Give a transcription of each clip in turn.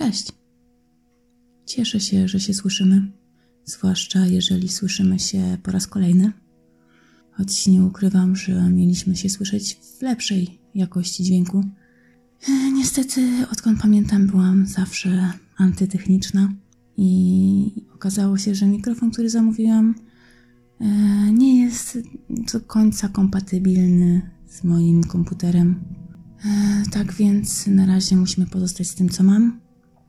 Cześć. Cieszę się, że się słyszymy, zwłaszcza jeżeli słyszymy się po raz kolejny. Choć nie ukrywam, że mieliśmy się słyszeć w lepszej jakości dźwięku. E, Niestety, odkąd pamiętam, byłam zawsze antytechniczna i okazało się, że mikrofon, który zamówiłam, e, nie jest do końca kompatybilny z moim komputerem. E, Tak więc na razie musimy pozostać z tym, co mam,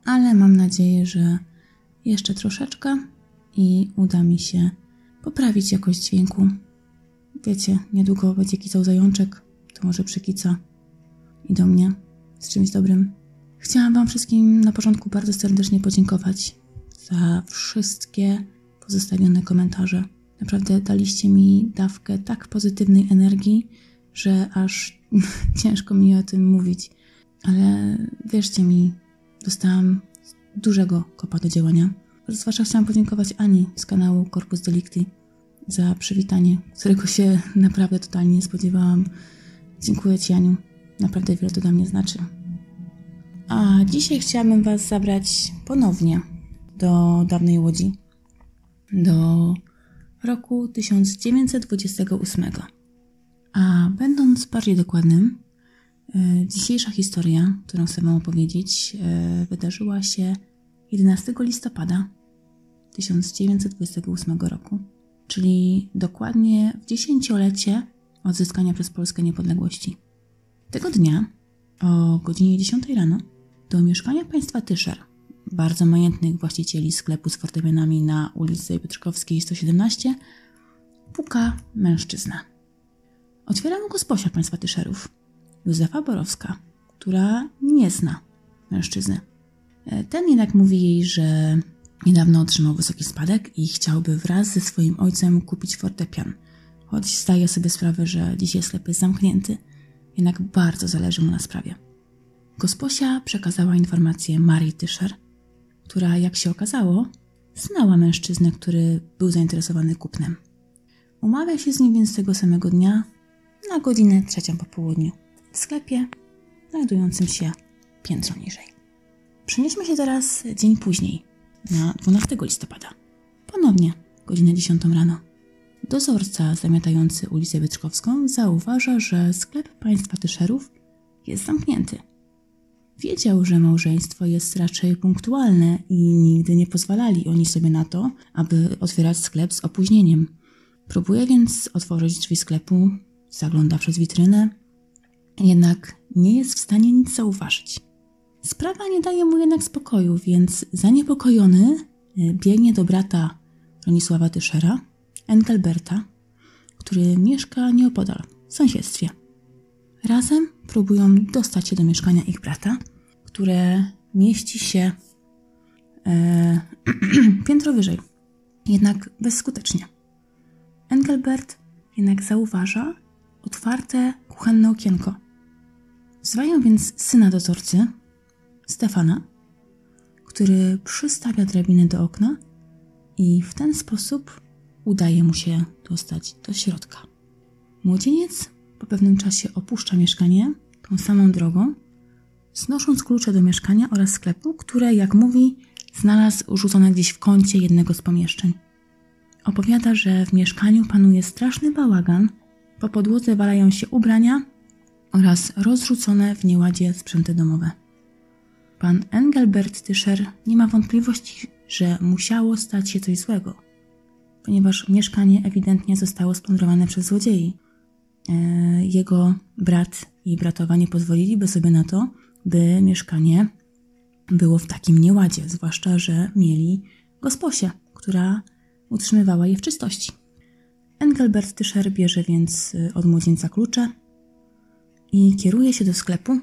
ale mam nadzieję, że jeszcze troszeczkę i uda mi się poprawić jakość dźwięku. Wiecie, niedługo będzie kicał zajączek, to może przykica i do mnie z czymś dobrym. Chciałam Wam wszystkim na początku bardzo serdecznie podziękować za wszystkie pozostawione komentarze. Naprawdę daliście mi dawkę tak pozytywnej energii, że aż ciężko mi o tym mówić. Ale wierzcie mi, dostałam dużego kopa do działania. Zwłaszcza chciałam podziękować Ani z kanału Corpus Delicti za przywitanie, którego się naprawdę totalnie nie spodziewałam. Dziękuję Ci, Aniu. Naprawdę wiele to dla mnie znaczy. A dzisiaj chciałabym Was zabrać ponownie do dawnej Łodzi, do roku 1928. A będąc bardziej dokładnym, dzisiejsza historia, którą chcę Wam opowiedzieć, e, wydarzyła się 11 listopada 1928 roku, czyli dokładnie w dziesięciolecie odzyskania przez Polskę niepodległości. Tego dnia o godzinie 10 rano do mieszkania państwa Tyszer, bardzo majętnych właścicieli sklepu z fortepianami na ulicy Piotrkowskiej 117, puka mężczyzna. Otwiera mu gosposia państwa Tyszerów, Józefa Borowska, która nie zna mężczyzny. E, Ten jednak mówi jej, że niedawno otrzymał wysoki spadek i chciałby wraz ze swoim ojcem kupić fortepian, choć zdaje sobie sprawę, że dzisiaj sklep jest zamknięty, jednak bardzo zależy mu na sprawie. Gosposia przekazała informację Marii Tyszer, która, jak się okazało, znała mężczyznę, który był zainteresowany kupnem. Umawia się z nim więc tego samego dnia na godzinę trzecią po południu w sklepie znajdującym się piętro niżej. Przenieśmy się teraz dzień później, na 12 listopada. Ponownie, godzinę 10 rano. Dozorca zamiatający ulicę Wietrzkowską zauważa, że sklep państwa Tyszerów jest zamknięty. Wiedział, że małżeństwo jest raczej punktualne i nigdy nie pozwalali oni sobie na to, aby otwierać sklep z opóźnieniem. Próbuje więc otworzyć drzwi sklepu, zagląda przez witrynę, jednak nie jest w stanie nic zauważyć. Sprawa nie daje mu jednak spokoju, więc zaniepokojony e, biegnie do brata Bronisława Tyszera, Engelberta, który mieszka nieopodal, w sąsiedztwie. Razem próbują dostać się do mieszkania ich brata, które mieści się e, piętro wyżej, jednak bezskutecznie. Engelbert jednak zauważa otwarte kuchenne okienko. Wzywają więc syna dozorcy, Stefana, który przystawia drabinę do okna i w ten sposób udaje mu się dostać do środka. Młodzieniec po pewnym czasie opuszcza mieszkanie tą samą drogą, znosząc klucze do mieszkania oraz sklepu, które, jak mówi, znalazł rzucone gdzieś w kącie jednego z pomieszczeń. Opowiada, że w mieszkaniu panuje straszny bałagan, po podłodze walają się ubrania oraz rozrzucone w nieładzie sprzęty domowe. Pan Engelbert Tyscher nie ma wątpliwości, że musiało stać się coś złego, ponieważ mieszkanie ewidentnie zostało splądrowane przez złodziei. E, Jego brat i bratowa nie pozwoliliby sobie na to, by mieszkanie było w takim nieładzie, zwłaszcza, że mieli gosposię, która utrzymywała je w czystości. Engelbert Tyscher bierze więc y, od młodzieńca klucze i kieruje się do sklepu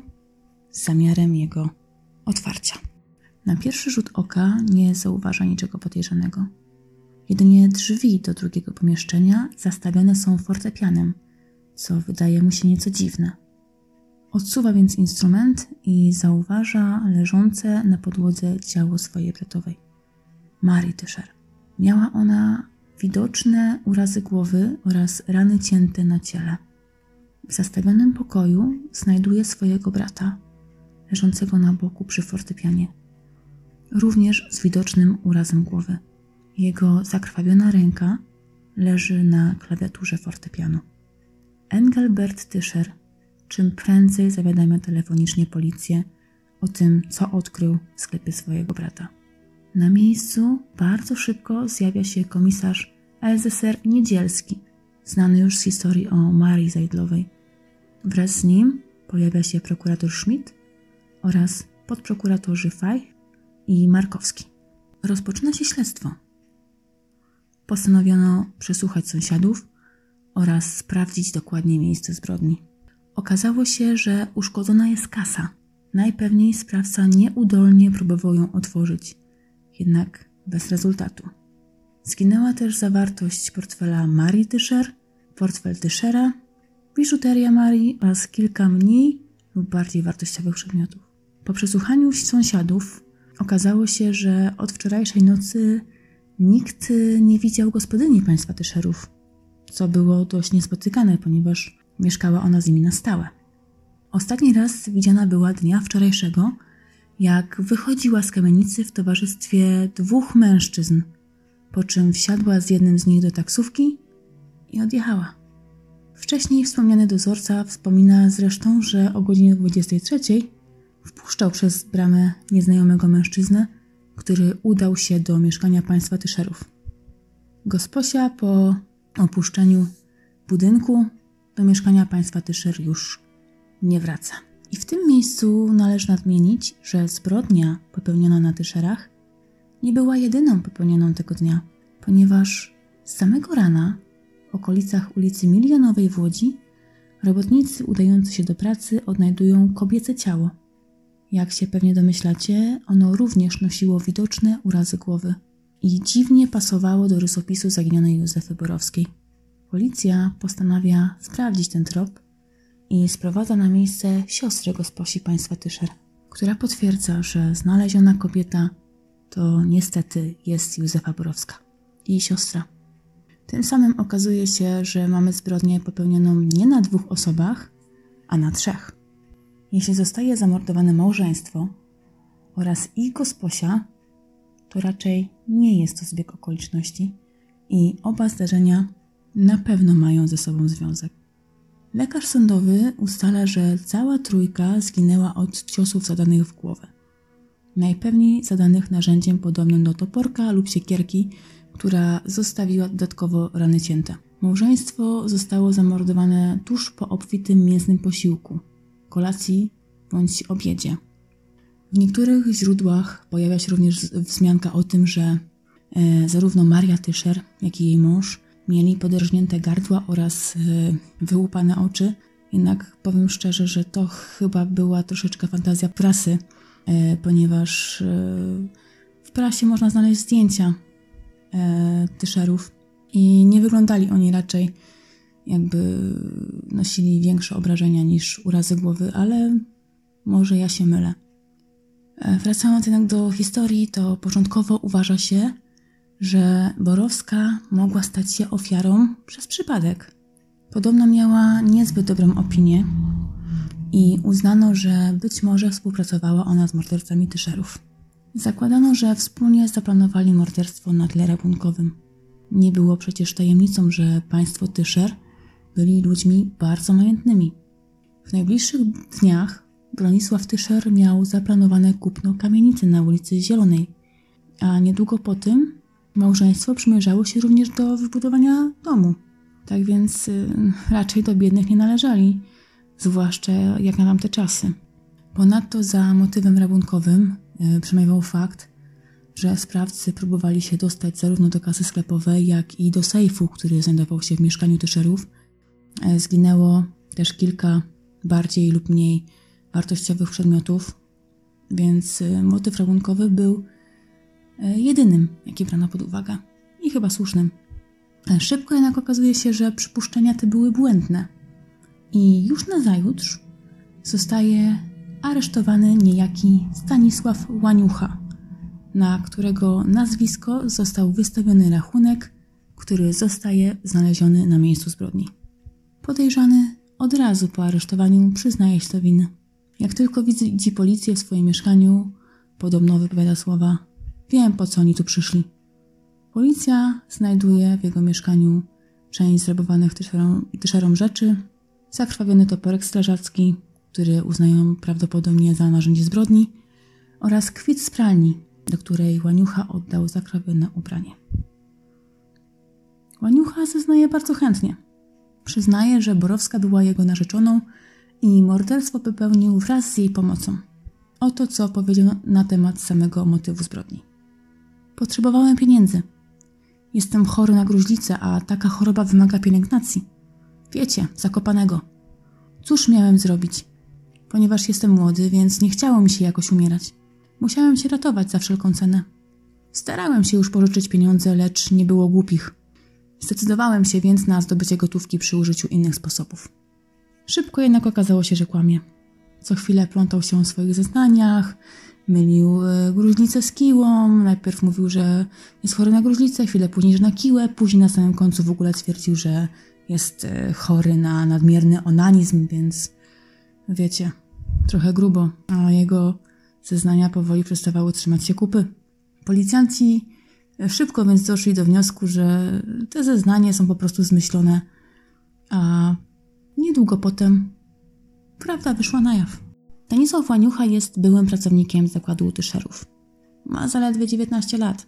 z zamiarem jego otwarcia. Na pierwszy rzut oka nie zauważa niczego podejrzanego. Jedynie drzwi do drugiego pomieszczenia zastawione są fortepianem, co wydaje mu się nieco dziwne. Odsuwa więc instrument i zauważa leżące na podłodze ciało swojej bratowej, Marii Tyscher. Miała ona widoczne urazy głowy oraz rany cięte na ciele. W zastawionym pokoju znajduje swojego brata, leżącego na boku przy fortepianie. również z widocznym urazem głowy. Jego zakrwawiona ręka leży na klawiaturze fortepianu. Engelbert Tischer czym prędzej zawiadamia telefonicznie policję o tym, co odkrył w sklepie swojego brata. Na miejscu bardzo szybko zjawia się komisarz Elzeser Niedzielski, znany już z historii o Marii Zajdlowej. Wraz z nim pojawia się prokurator Schmidt oraz podprokuratorzy Faj i Markowski. Rozpoczyna się śledztwo. Postanowiono przesłuchać sąsiadów oraz sprawdzić dokładnie miejsce zbrodni. Okazało się, że uszkodzona jest kasa. Najpewniej sprawca nieudolnie próbował ją otworzyć, jednak bez rezultatu. Zginęła też zawartość portfela Marii Tyszer, portfel Tyszera, biżuteria Marii oraz kilka mniej lub bardziej wartościowych przedmiotów. Po przesłuchaniu sąsiadów okazało się, że od wczorajszej nocy nikt nie widział gospodyni państwa Tyszerów, co było dość niespotykane, ponieważ mieszkała ona z nimi na stałe. Ostatni raz widziana była dnia wczorajszego, jak wychodziła z kamienicy w towarzystwie dwóch mężczyzn, po czym wsiadła z jednym z nich do taksówki i odjechała. Wcześniej wspomniany dozorca wspomina zresztą, że o godzinie 23 wpuszczał przez bramę nieznajomego mężczyznę, który udał się do mieszkania państwa Tyszerów. Gosposia po opuszczeniu budynku do mieszkania państwa Tyszer już nie wraca. Tym miejscu należy nadmienić, że zbrodnia popełniona na Tyszerach nie była jedyną popełnioną tego dnia, ponieważ z samego rana w okolicach ulicy Milionowej w Łodzi robotnicy udający się do pracy odnajdują kobiece ciało. Jak się pewnie domyślacie, ono również nosiło widoczne urazy głowy i dziwnie pasowało do rysopisu zaginionej Józefy Borowskiej. Policja postanawia sprawdzić ten trop i sprowadza na miejsce siostrę gosposi państwa Tyszer, która potwierdza, że znaleziona kobieta to niestety jest Józefa Borowska, jej siostra. Tym samym okazuje się, że mamy zbrodnię popełnioną nie na dwóch osobach, a na trzech. Jeśli zostaje zamordowane małżeństwo oraz ich gosposia, to raczej nie jest to zbieg okoliczności i oba zdarzenia na pewno mają ze sobą związek. Lekarz sądowy ustala, że cała trójka zginęła od ciosów zadanych w głowę. Najpewniej zadanych narzędziem podobnym do toporka lub siekierki, która zostawiła dodatkowo rany cięte. Małżeństwo zostało zamordowane tuż po obfitym mięsnym posiłku, kolacji bądź obiedzie. W niektórych źródłach pojawia się również wzmianka o tym, że e, zarówno Maria Tyszer, jak i jej mąż mieli poderżnięte gardła oraz e, wyłupane oczy. Jednak powiem szczerze, że to chyba była troszeczkę fantazja prasy, e, ponieważ e, w prasie można znaleźć zdjęcia tyszerów i nie wyglądali oni raczej jakby nosili większe obrażenia niż urazy głowy, ale może ja się mylę. Wracając jednak do historii, to początkowo uważa się, że Borowska mogła stać się ofiarą przez przypadek. Podobno miała niezbyt dobrą opinię i uznano, że być może współpracowała ona z mordercami Tyszerów. Zakładano, że wspólnie zaplanowali morderstwo na tle rabunkowym. Nie było przecież tajemnicą, że państwo Tyszer byli ludźmi bardzo majętnymi. W najbliższych dniach Bronisław Tyszer miał zaplanowane kupno kamienicy na ulicy Zielonej, a niedługo po tym Małżeństwo przymierzało się również do wybudowania domu. Tak więc y, raczej do biednych nie należeli, zwłaszcza jak na tamte czasy. Ponadto za motywem rabunkowym y, przemawiał fakt, że sprawcy próbowali się dostać zarówno do kasy sklepowej, jak i do sejfu, który znajdował się w mieszkaniu Tyszerów. Y, zginęło też kilka bardziej lub mniej wartościowych przedmiotów, więc y, motyw rabunkowy był E, jedynym, jaki brano pod uwagę i chyba słusznym. E, szybko jednak okazuje się, że przypuszczenia te były błędne. I już na zajutrz zostaje aresztowany niejaki Stanisław Łaniucha, na którego nazwisko został wystawiony rachunek, który zostaje znaleziony na miejscu zbrodni. Podejrzany od razu po aresztowaniu przyznaje się do winy. Jak tylko widzi policję w swoim mieszkaniu, podobno wypowiada słowa: Wiem, po co oni tu przyszli. Policja znajduje w jego mieszkaniu część zrabowanych tyszerom, rzeczy, zakrwawiony toporek strażacki, który uznają prawdopodobnie za narzędzie zbrodni, oraz kwit z pralni, do której Łaniucha oddał zakrawione ubranie. Łaniucha zeznaje bardzo chętnie. Przyznaje, że Borowska była jego narzeczoną i morderstwo popełnił wraz z jej pomocą. Oto co powiedział na temat samego motywu zbrodni. Potrzebowałem pieniędzy. Jestem chory na gruźlicę, a taka choroba wymaga pielęgnacji. Wiecie, zakopanego. Cóż miałem zrobić? Ponieważ jestem młody, więc nie chciało mi się jakoś umierać. Musiałem się ratować za wszelką cenę. Starałem się już pożyczyć pieniądze, lecz nie było głupich. Zdecydowałem się więc na zdobycie gotówki przy użyciu innych sposobów. Szybko jednak okazało się, że kłamie. Co chwilę plątał się o swoich zeznaniach, mylił e, gruźlicę z kiłą. Najpierw mówił, że jest chory na gruźlicę, chwilę później, że na kiłę, później na samym końcu w ogóle twierdził, że jest e, chory na nadmierny onanizm, więc wiecie, trochę grubo, a jego zeznania powoli przestawały trzymać się kupy. Policjanci szybko więc doszli do wniosku, że te zeznania są po prostu zmyślone, a niedługo potem prawda wyszła na jaw. Stanisław Łaniucha jest byłym pracownikiem zakładu utyszerów. Ma zaledwie 19 lat.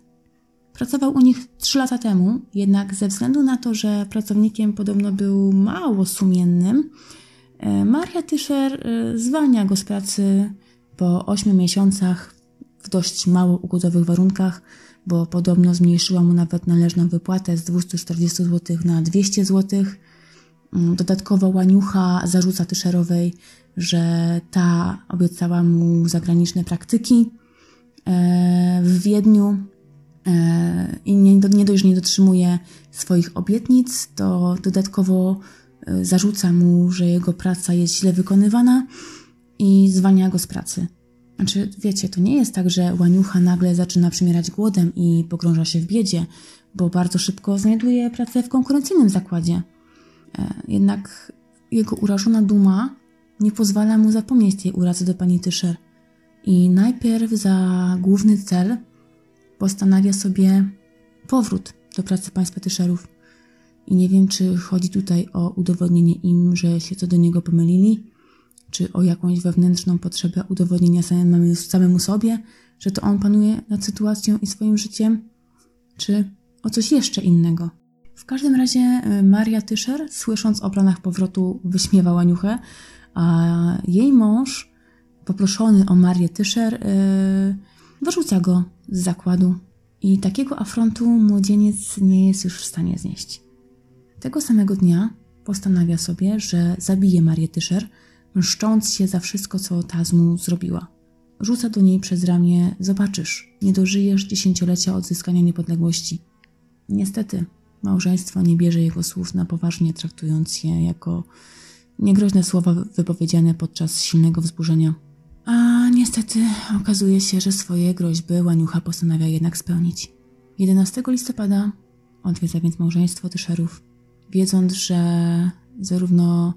Pracował u nich 3 lata temu, jednak ze względu na to, że pracownikiem podobno był mało sumiennym, e, Maria Tyszer e, zwalnia go z pracy po 8 miesiącach w dość mało ugodowych warunkach, bo podobno zmniejszyła mu nawet należną wypłatę z 240 zł na 200 zł. Mm, dodatkowo łaniucha zarzuca Tyszerowej, że ta obiecała mu zagraniczne praktyki e, w Wiedniu e, i nie, nie dość, że nie dotrzymuje swoich obietnic, to dodatkowo e, zarzuca mu, że jego praca jest źle wykonywana i zwalnia go z pracy. Znaczy, wiecie, to nie jest tak, że łaniucha nagle zaczyna przymierać głodem i pogrąża się w biedzie, bo bardzo szybko znajduje pracę w konkurencyjnym zakładzie. Jednak jego urażona duma nie pozwala mu zapomnieć tej urazy do pani Tyszer i najpierw za główny cel postanawia sobie powrót do pracy państwa Tyszerów. I nie wiem, czy chodzi tutaj o udowodnienie im, że się co do niego pomylili, czy o jakąś wewnętrzną potrzebę udowodnienia samemu, samemu sobie, że to on panuje nad sytuacją i swoim życiem, czy o coś jeszcze innego. W każdym razie e, Maria Tyszer, słysząc o planach powrotu, wyśmiewa łaniuchę, a jej mąż, poproszony o Marię Tyszer, yy, wyrzuca go z zakładu. I takiego afrontu młodzieniec nie jest już w stanie znieść. Tego samego dnia postanawia sobie, że zabije Marię Tyszer, mszcząc się za wszystko, co ta z mu zrobiła. Rzuca do niej przez ramię: Zobaczysz, nie dożyjesz dziesięciolecia odzyskania niepodległości. Niestety, małżeństwo nie bierze jego słów na poważnie, traktując je jako Niegroźne słowa wypowiedziane podczas silnego wzburzenia. A niestety okazuje się, że swoje groźby Łaniucha postanawia jednak spełnić. 11 listopada odwiedza więc małżeństwo Tyszerów, wiedząc, że zarówno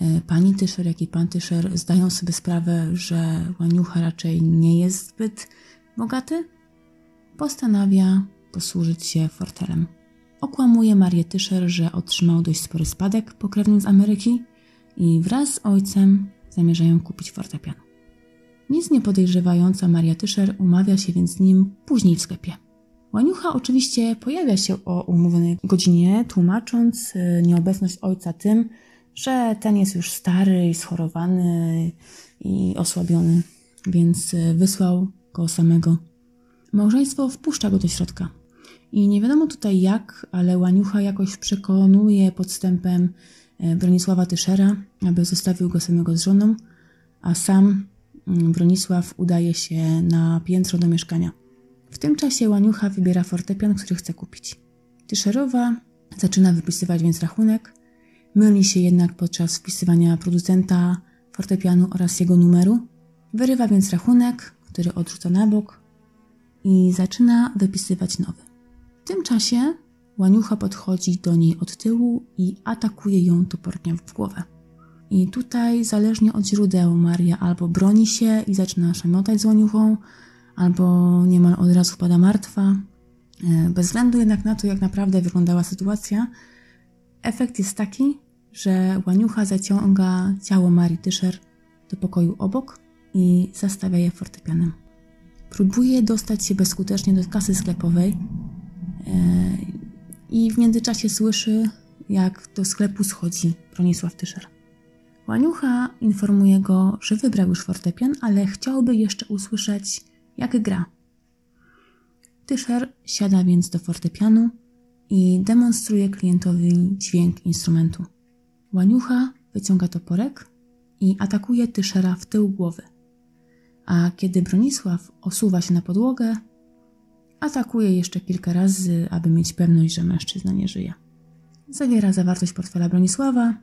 e, pani Tyszer, jak i pan Tyszer zdają sobie sprawę, że Łaniucha raczej nie jest zbyt bogaty, postanawia posłużyć się fortelem. Okłamuje Marię Tyszer, że otrzymał dość spory spadek pokrewny z Ameryki i wraz z ojcem zamierzają kupić fortepian. Nic nie podejrzewająca Maria Tyszer umawia się więc z nim później w sklepie. Łaniucha oczywiście pojawia się o umówionej godzinie, tłumacząc y, nieobecność ojca tym, że ten jest już stary i schorowany i osłabiony, więc y, wysłał go samego. Małżeństwo wpuszcza go do środka. I nie wiadomo tutaj jak, ale Łaniucha jakoś przekonuje podstępem E, Bronisława Tyszera, aby zostawił go samego z żoną, a sam mm, Bronisław udaje się na piętro do mieszkania. W tym czasie Łaniucha wybiera fortepian, który chce kupić. Tyszerowa zaczyna wypisywać więc rachunek, myli się jednak podczas wpisywania producenta fortepianu oraz jego numeru, wyrywa więc rachunek, który odrzuca na bok i zaczyna wypisywać nowy. Tym czasie Łaniucha podchodzi do niej od tyłu i atakuje ją toporkiem w głowę. I tutaj, zależnie od źródeł, Maria albo broni się i zaczyna szamotać z łaniuchą, albo niemal od razu pada martwa. E, bez względu jednak na to, jak naprawdę wyglądała sytuacja, efekt jest taki, że łaniucha zaciąga ciało Marii Tyszer do pokoju obok i zastawia je fortepianem. Próbuje dostać się bezskutecznie do kasy sklepowej i w międzyczasie słyszy, jak do sklepu schodzi Bronisław Tyszer. Łaniucha informuje go, że wybrał już fortepian, ale chciałby jeszcze usłyszeć, jak gra. Tyszer siada więc do fortepianu i demonstruje klientowi dźwięk instrumentu. Łaniucha wyciąga toporek i atakuje Tyszera w tył głowy. A kiedy Bronisław osuwa się na podłogę, atakuje jeszcze kilka razy, aby mieć pewność, że mężczyzna nie żyje. Zawiera zawartość portfela Bronisława,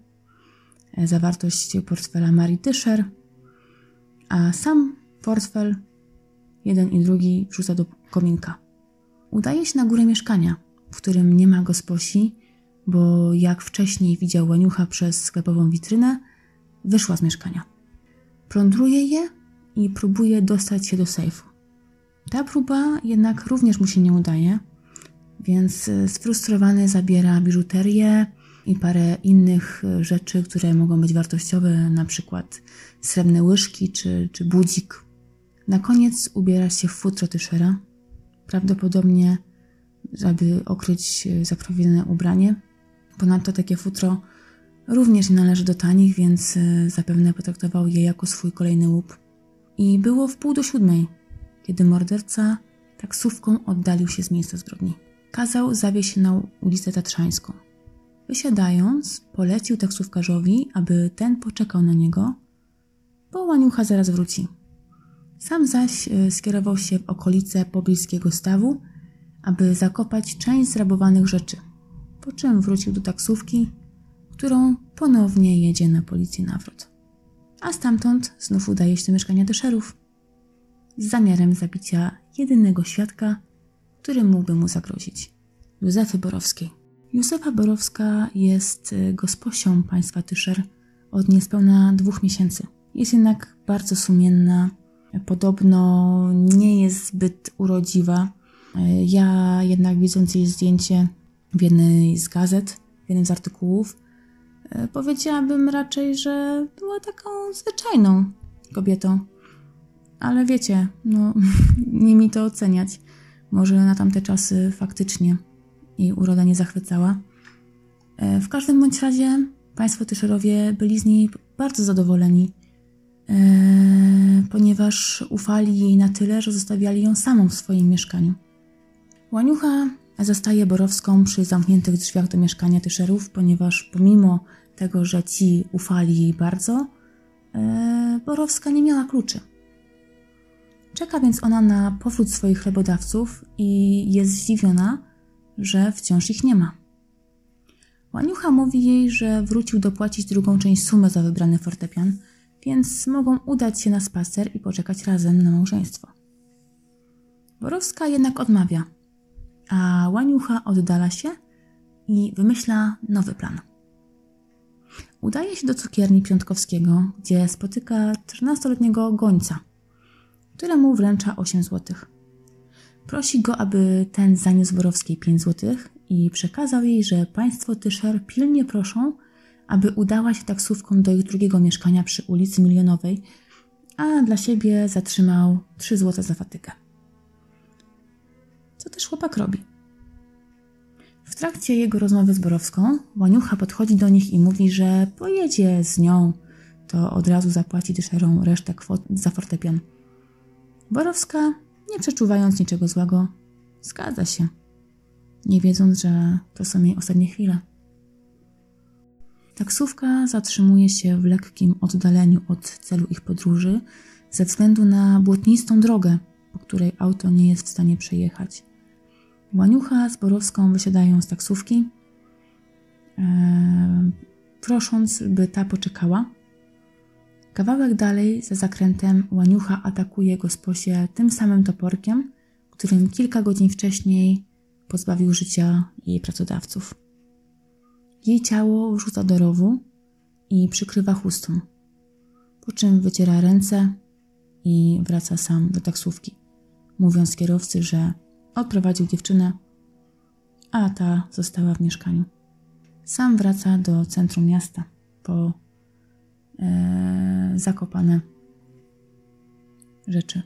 e, zawartość portfela Marii Tyszer, a sam portfel, jeden i drugi, wrzuca do kominka. Udaje się na górę mieszkania, w którym nie ma gosposi, bo jak wcześniej widział łaniucha przez sklepową witrynę, wyszła z mieszkania. Plądruje je i próbuje dostać się do sejfu. Ta próba jednak również mu się nie udaje, więc e, sfrustrowany zabiera biżuterię i parę innych e, rzeczy, które mogą być wartościowe, na przykład srebrne łyżki czy, czy budzik. Na koniec ubiera się w futro Tyszera, prawdopodobnie aby okryć e, zakrwawione ubranie. Ponadto takie futro również nie należy do tanich, więc zapewne potraktował je jako swój kolejny łup. I było w pół do siódmej, kiedy morderca taksówką oddalił się z miejsca zbrodni. Kazał zawieźć na ulicę Tatrzańską. Wysiadając, polecił taksówkarzowi, aby ten poczekał na niego, bo łaniucha zaraz wróci. Sam zaś e, skierował się w okolice pobliskiego stawu, aby zakopać część zrabowanych rzeczy, po czym wrócił do taksówki, którą ponownie jedzie na policję nawrot. A stamtąd znów udaje się do mieszkania Dyszerów z zamiarem zabicia jedynego świadka, który mógłby mu zagrozić Józefy Borowskiej. Józefa Borowska jest y, gosposią państwa Tyszer od niespełna dwóch miesięcy. Jest jednak bardzo sumienna, podobno nie jest zbyt urodziwa. Y, ja jednak widząc jej zdjęcie w jednej z gazet, w jednym z artykułów, y, powiedziałabym raczej, że była taką zwyczajną kobietą. Ale wiecie, no nie mi to oceniać. Może na tamte czasy faktycznie jej uroda nie zachwycała. E, w każdym bądź razie państwo Tyszerowie byli z niej bardzo zadowoleni, e, ponieważ ufali jej na tyle, że zostawiali ją samą w swoim mieszkaniu. Łaniucha zostaje Borowską przy zamkniętych drzwiach do mieszkania Tyszerów, ponieważ pomimo tego, że ci ufali jej bardzo, e, Borowska nie miała kluczy. Czeka więc ona na powrót swoich chlebodawców i jest zdziwiona, że wciąż ich nie ma. Łaniucha mówi jej, że wrócił dopłacić drugą część sumy za wybrany fortepian, więc mogą udać się na spacer i poczekać razem na małżeństwo. Borowska jednak odmawia, a Łaniucha oddala się i wymyśla nowy plan. Udaje się do cukierni Piątkowskiego, gdzie spotyka 14-letniego gońca – któremu wręcza 8 zł. Prosi go, aby ten zaniósł Borowskiej 5 zł i przekazał jej, że państwo Tyszer pilnie proszą, aby udała się taksówką do ich drugiego mieszkania przy ulicy Milionowej, a dla siebie zatrzymał 3 zł za fatygę. Co też chłopak robi? W trakcie jego rozmowy z Borowską, Łaniucha podchodzi do nich i mówi, że pojedzie z nią, to od razu zapłaci Tyszerom resztę kwot za fortepian. Borowska, nie przeczuwając niczego złego, zgadza się, nie wiedząc, że to są jej ostatnie chwile. Taksówka zatrzymuje się w lekkim oddaleniu od celu ich podróży ze względu na błotnistą drogę, po której auto nie jest w stanie przejechać. Łaniucha z Borowską wysiadają z taksówki, e, prosząc, by ta poczekała, Kawałek dalej, za zakrętem, łaniucha atakuje gosposie tym samym toporkiem, którym kilka godzin wcześniej pozbawił życia jej pracodawców. Jej ciało wrzuca do rowu i przykrywa chustą, po czym wyciera ręce i wraca sam do taksówki. mówiąc kierowcy, że odprowadził dziewczynę, a ta została w mieszkaniu. Sam wraca do centrum miasta po zakopane rzeczy.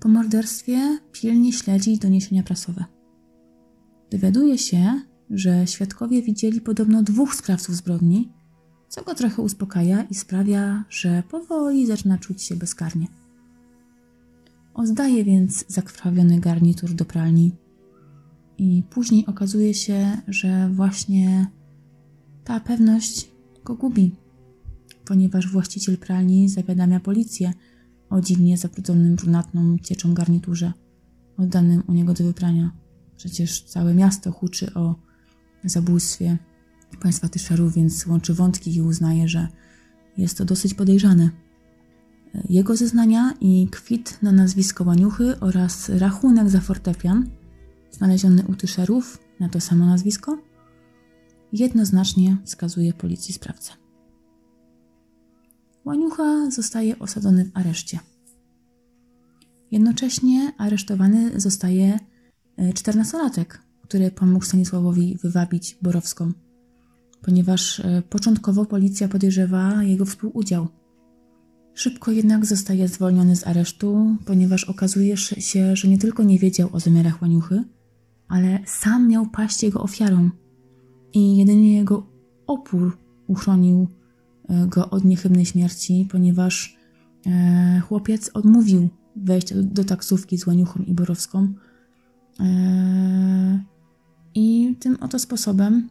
Po morderstwie pilnie śledzi doniesienia prasowe. Dowiaduje się, że świadkowie widzieli podobno dwóch sprawców zbrodni, co go trochę uspokaja i sprawia, że powoli zaczyna czuć się bezkarnie. Oddaje więc zakrwawiony garnitur do pralni i później okazuje się, że właśnie ta pewność go gubi, ponieważ właściciel pralni zawiadamia policję o dziwnie zabrudzonym brunatną cieczą garniturze oddanym u niego do wyprania. Przecież całe miasto huczy o zabójstwie państwa Tyszerów, więc łączy wątki i uznaje, że jest to dosyć podejrzane. Jego zeznania i kwit na nazwisko Łaniuchy oraz rachunek za fortepian znaleziony u Tyszerów na to samo nazwisko jednoznacznie wskazuje policji sprawcę. Łaniucha zostaje osadzony w areszcie. Jednocześnie aresztowany zostaje e, czternastolatek, który pomógł Stanisławowi wywabić Borowską, ponieważ e, początkowo policja podejrzewa jego współudział. Szybko jednak zostaje zwolniony z aresztu, ponieważ okazuje się, że nie tylko nie wiedział o zamiarach Łaniuchy, ale sam miał paść jego ofiarą i jedynie jego opór uchronił go od niechybnej śmierci, ponieważ e, chłopiec odmówił wejścia do, taksówki z Łaniuchą i Borowską. E, I tym oto sposobem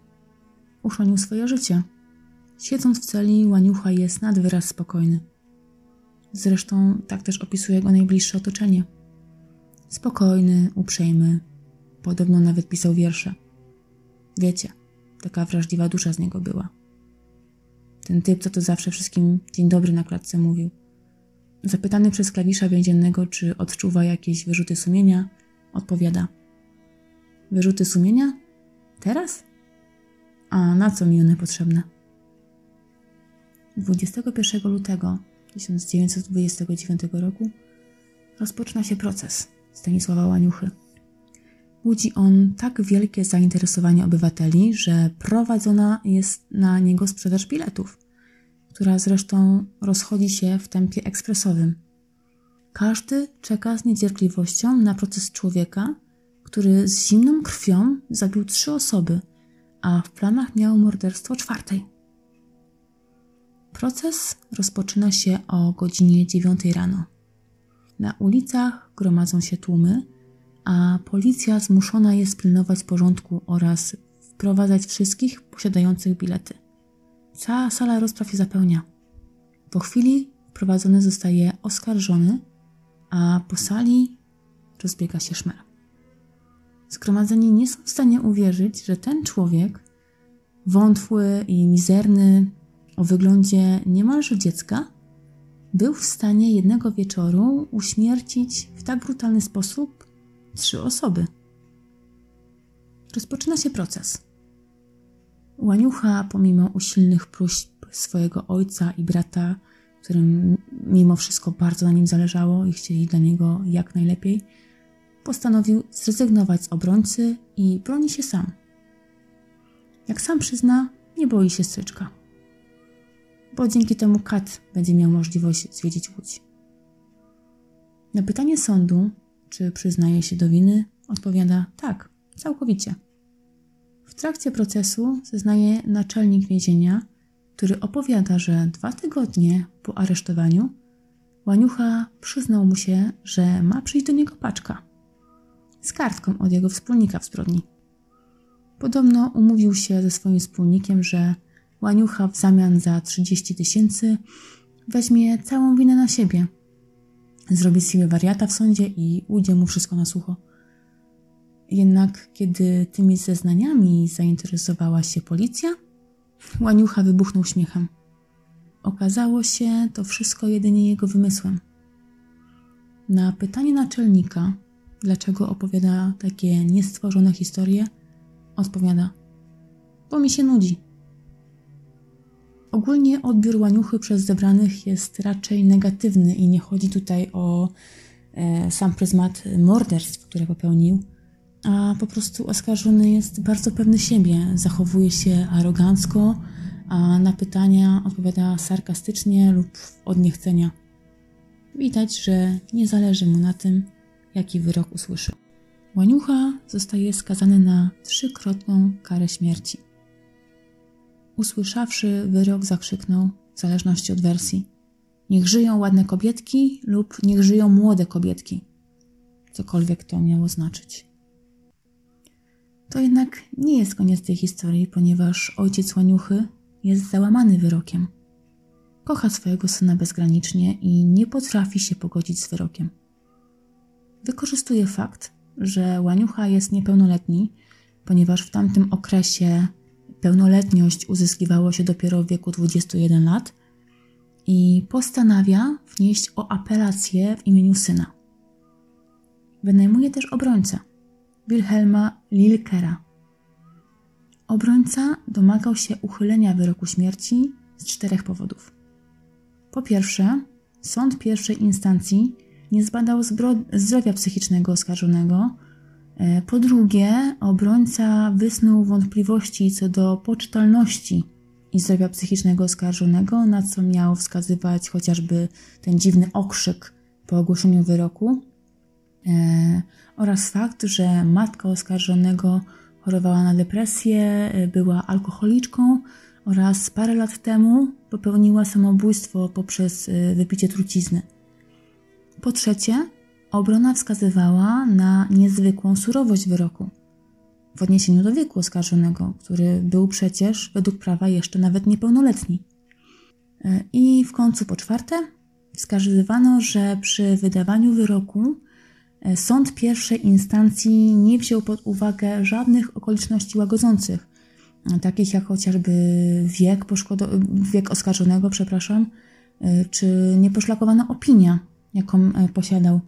uchronił swoje życie. Siedząc w celi, Łaniucha jest nad wyraz spokojny. Zresztą tak też opisuje go najbliższe otoczenie. Spokojny, uprzejmy, podobno nawet pisał wiersze. Wiecie, taka wrażliwa dusza z niego była. Ten typ, co to zawsze wszystkim dzień dobry na klatce mówił. Zapytany przez klawisza więziennego, czy odczuwa jakieś wyrzuty sumienia, odpowiada: Wyrzuty sumienia? Teraz? A na co mi one potrzebne? 21 lutego 1929 roku rozpoczyna się proces Stanisława Łaniuchy. Budzi on tak wielkie zainteresowanie obywateli, że prowadzona jest na niego sprzedaż biletów, która zresztą rozchodzi się w tempie ekspresowym. Każdy czeka z niecierpliwością na proces człowieka, który z zimną krwią zabił trzy osoby, a w planach miał morderstwo czwartej. Proces rozpoczyna się o godzinie 9 rano. Na ulicach gromadzą się tłumy, a policja zmuszona jest pilnować porządku oraz wprowadzać wszystkich posiadających bilety. Cała sala rozpraw się zapełnia. Po chwili wprowadzony zostaje oskarżony, a po sali rozbiega się szmer. Zgromadzeni nie są w stanie uwierzyć, że ten człowiek, wątły i mizerny, o wyglądzie niemalże dziecka, był w stanie jednego wieczoru uśmiercić w tak brutalny sposób trzy osoby. Rozpoczyna się proces. Łaniucha, pomimo usilnych próśb swojego ojca i brata, którym mimo wszystko bardzo na nim zależało i chcieli dla niego jak najlepiej, postanowił zrezygnować z obrońcy i broni się sam. Jak sam przyzna, nie boi się stryczka bo dzięki temu Kat będzie miał możliwość zwiedzić Łódź. Na pytanie sądu, czy przyznaje się do winy, odpowiada tak, całkowicie. W trakcie procesu zeznaje naczelnik więzienia, który opowiada, że dwa tygodnie po aresztowaniu Łaniucha przyznał mu się, że ma przyjść do niego paczka z kartką od jego wspólnika w zbrodni. Podobno umówił się ze swoim wspólnikiem, że Łaniucha w zamian za 30 tysięcy weźmie całą winę na siebie. Zrobi z siebie wariata w sądzie i ujdzie mu wszystko na sucho. Jednak kiedy tymi zeznaniami zainteresowała się policja, Łaniucha wybuchnął śmiechem. Okazało się to wszystko jedynie jego wymysłem. Na pytanie naczelnika, dlaczego opowiada takie niestworzone historie, odpowiada: Bo mi się nudzi. Ogólnie odbiór łaniuchy przez zebranych jest raczej negatywny i nie chodzi tutaj o e, sam pryzmat morderstw, które popełnił, a po prostu oskarżony jest bardzo pewny siebie, zachowuje się arogancko, a na pytania odpowiada sarkastycznie lub od niechcenia. Widać, że nie zależy mu na tym, jaki wyrok usłyszy. Łaniucha zostaje skazany na trzykrotną karę śmierci. Usłyszawszy wyrok, zakrzyknął, w zależności od wersji: Niech żyją ładne kobietki lub niech żyją młode kobietki. Cokolwiek to miało znaczyć. To jednak nie jest koniec tej historii, ponieważ ojciec Łaniuchy jest załamany wyrokiem. Kocha swojego syna bezgranicznie i nie potrafi się pogodzić z wyrokiem. Wykorzystuje fakt, że Łaniucha jest niepełnoletni, ponieważ w tamtym okresie pełnoletność uzyskiwało się dopiero w wieku 21 lat i postanawia wnieść o apelację w imieniu syna. Wynajmuje też obrońcę, Wilhelma Lilkera. Obrońca domagał się uchylenia wyroku śmierci z czterech powodów. Po pierwsze, sąd pierwszej instancji nie zbadał zdrowia psychicznego oskarżonego. E, po drugie, obrońca wysnuł wątpliwości co do poczytalności i zdrowia psychicznego oskarżonego, na co miał wskazywać chociażby ten dziwny okrzyk po ogłoszeniu wyroku, e, oraz fakt, że matka oskarżonego chorowała na depresję, e, była alkoholiczką oraz parę lat temu popełniła samobójstwo poprzez wypicie trucizny. Po trzecie, obrona wskazywała na niezwykłą surowość wyroku w odniesieniu do wieku oskarżonego, który był przecież według prawa jeszcze nawet niepełnoletni. E, I w końcu po czwarte, wskazywano, że przy wydawaniu wyroku e, sąd pierwszej instancji nie wziął pod uwagę żadnych okoliczności łagodzących, e, takich jak chociażby wiek, wiek oskarżonego, przepraszam, czy nieposzlakowana opinia jaką posiadał.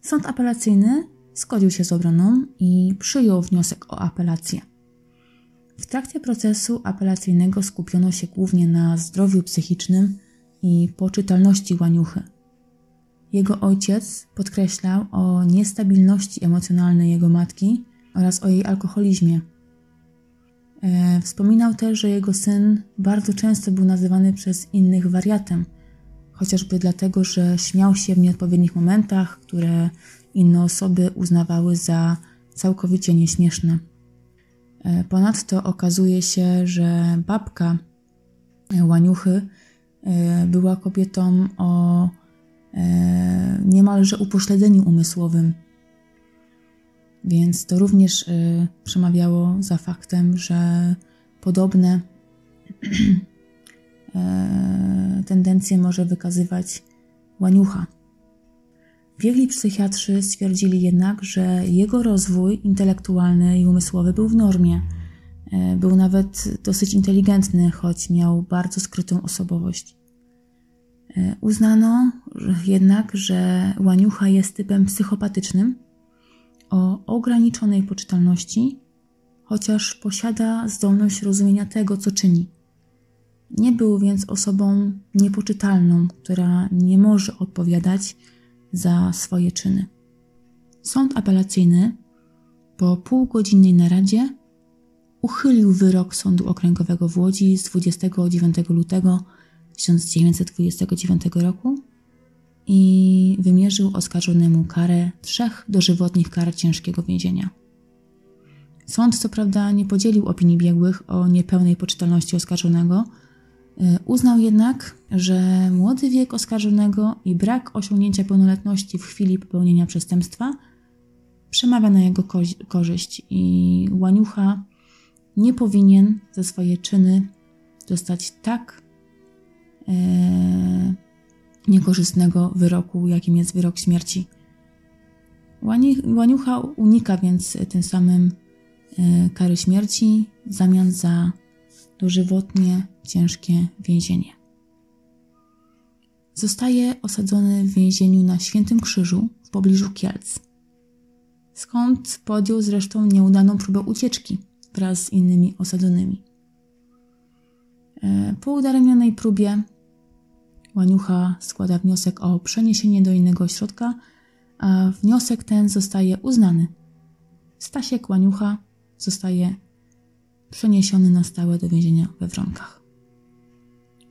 Sąd apelacyjny zgodził się z obroną i przyjął wniosek o apelację. W trakcie procesu apelacyjnego skupiono się głównie na zdrowiu psychicznym i poczytalności łaniuchy. Jego ojciec podkreślał o niestabilności emocjonalnej jego matki oraz o jej alkoholizmie. E, wspominał też, że jego syn bardzo często był nazywany przez innych wariatem – chociażby dlatego, że śmiał się w nieodpowiednich momentach, które inne osoby uznawały za całkowicie nieśmieszne. E, ponadto okazuje się, że babka Łaniuchy e, była kobietą o e, niemalże upośledzeniu umysłowym. Więc to również przemawiało za faktem, że podobne E, tendencję może wykazywać łaniucha. Biegli psychiatrzy stwierdzili jednak, że jego rozwój intelektualny i umysłowy był w normie. E, był nawet dosyć inteligentny, choć miał bardzo skrytą osobowość. E, uznano jednak, że łaniucha jest typem psychopatycznym o ograniczonej poczytalności, chociaż posiada zdolność rozumienia tego, co czyni. Nie był więc osobą niepoczytalną, która nie może odpowiadać za swoje czyny. Sąd apelacyjny po półgodzinnej naradzie uchylił wyrok Sądu Okręgowego w Łodzi z 29 lutego 1929 roku i wymierzył oskarżonemu karę trzech dożywotnich kar ciężkiego więzienia. Sąd co prawda nie podzielił opinii biegłych o niepełnej poczytalności oskarżonego, uznał jednak, że młody wiek oskarżonego i brak osiągnięcia pełnoletności w chwili popełnienia przestępstwa przemawia na jego ko korzyść i łaniucha nie powinien za swoje czyny dostać tak e, niekorzystnego wyroku, jakim jest wyrok śmierci. Łani łaniucha unika więc tym samym e, kary śmierci w zamian za dożywotnie ciężkie więzienie. Zostaje osadzony w więzieniu na Świętym Krzyżu w pobliżu Kielc, skąd podjął zresztą nieudaną próbę ucieczki wraz z innymi osadzonymi. E, po udaremnionej próbie Łaniucha składa wniosek o przeniesienie do innego ośrodka, a wniosek ten zostaje uznany. Stasiek Łaniucha zostaje przeniesiony na stałe do więzienia we Wronkach,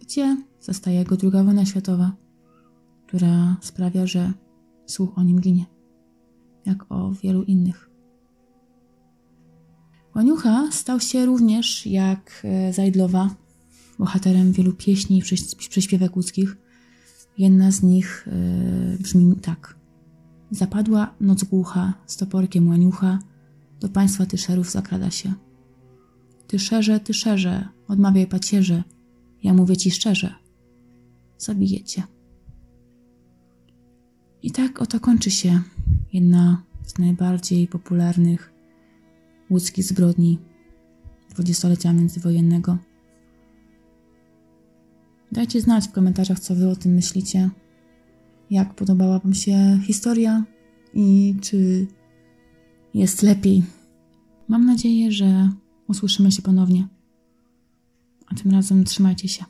gdzie zostaje go druga wojna światowa, która sprawia, że słuch o nim ginie, jak o wielu innych. Łaniucha stał się również, jak e, Zajdlowa, bohaterem wielu pieśni i prześpiewek łódzkich. Jedna z nich yy, brzmi tak. Zapadła noc głucha, z toporkiem łaniucha, do państwa tyszerów zakrada się. Ty szerze, ty szerze, odmawiaj pacierze, ja mówię ci szczerze, zabijecie. I tak oto kończy się jedna z najbardziej popularnych łódzkich zbrodni dwudziestolecia międzywojennego. Dajcie znać w komentarzach, co Wy o tym myślicie. Jak podobała Wam się historia i czy jest lepiej. Mam nadzieję, że usłyszymy się ponownie. A tym razem trzymajcie się.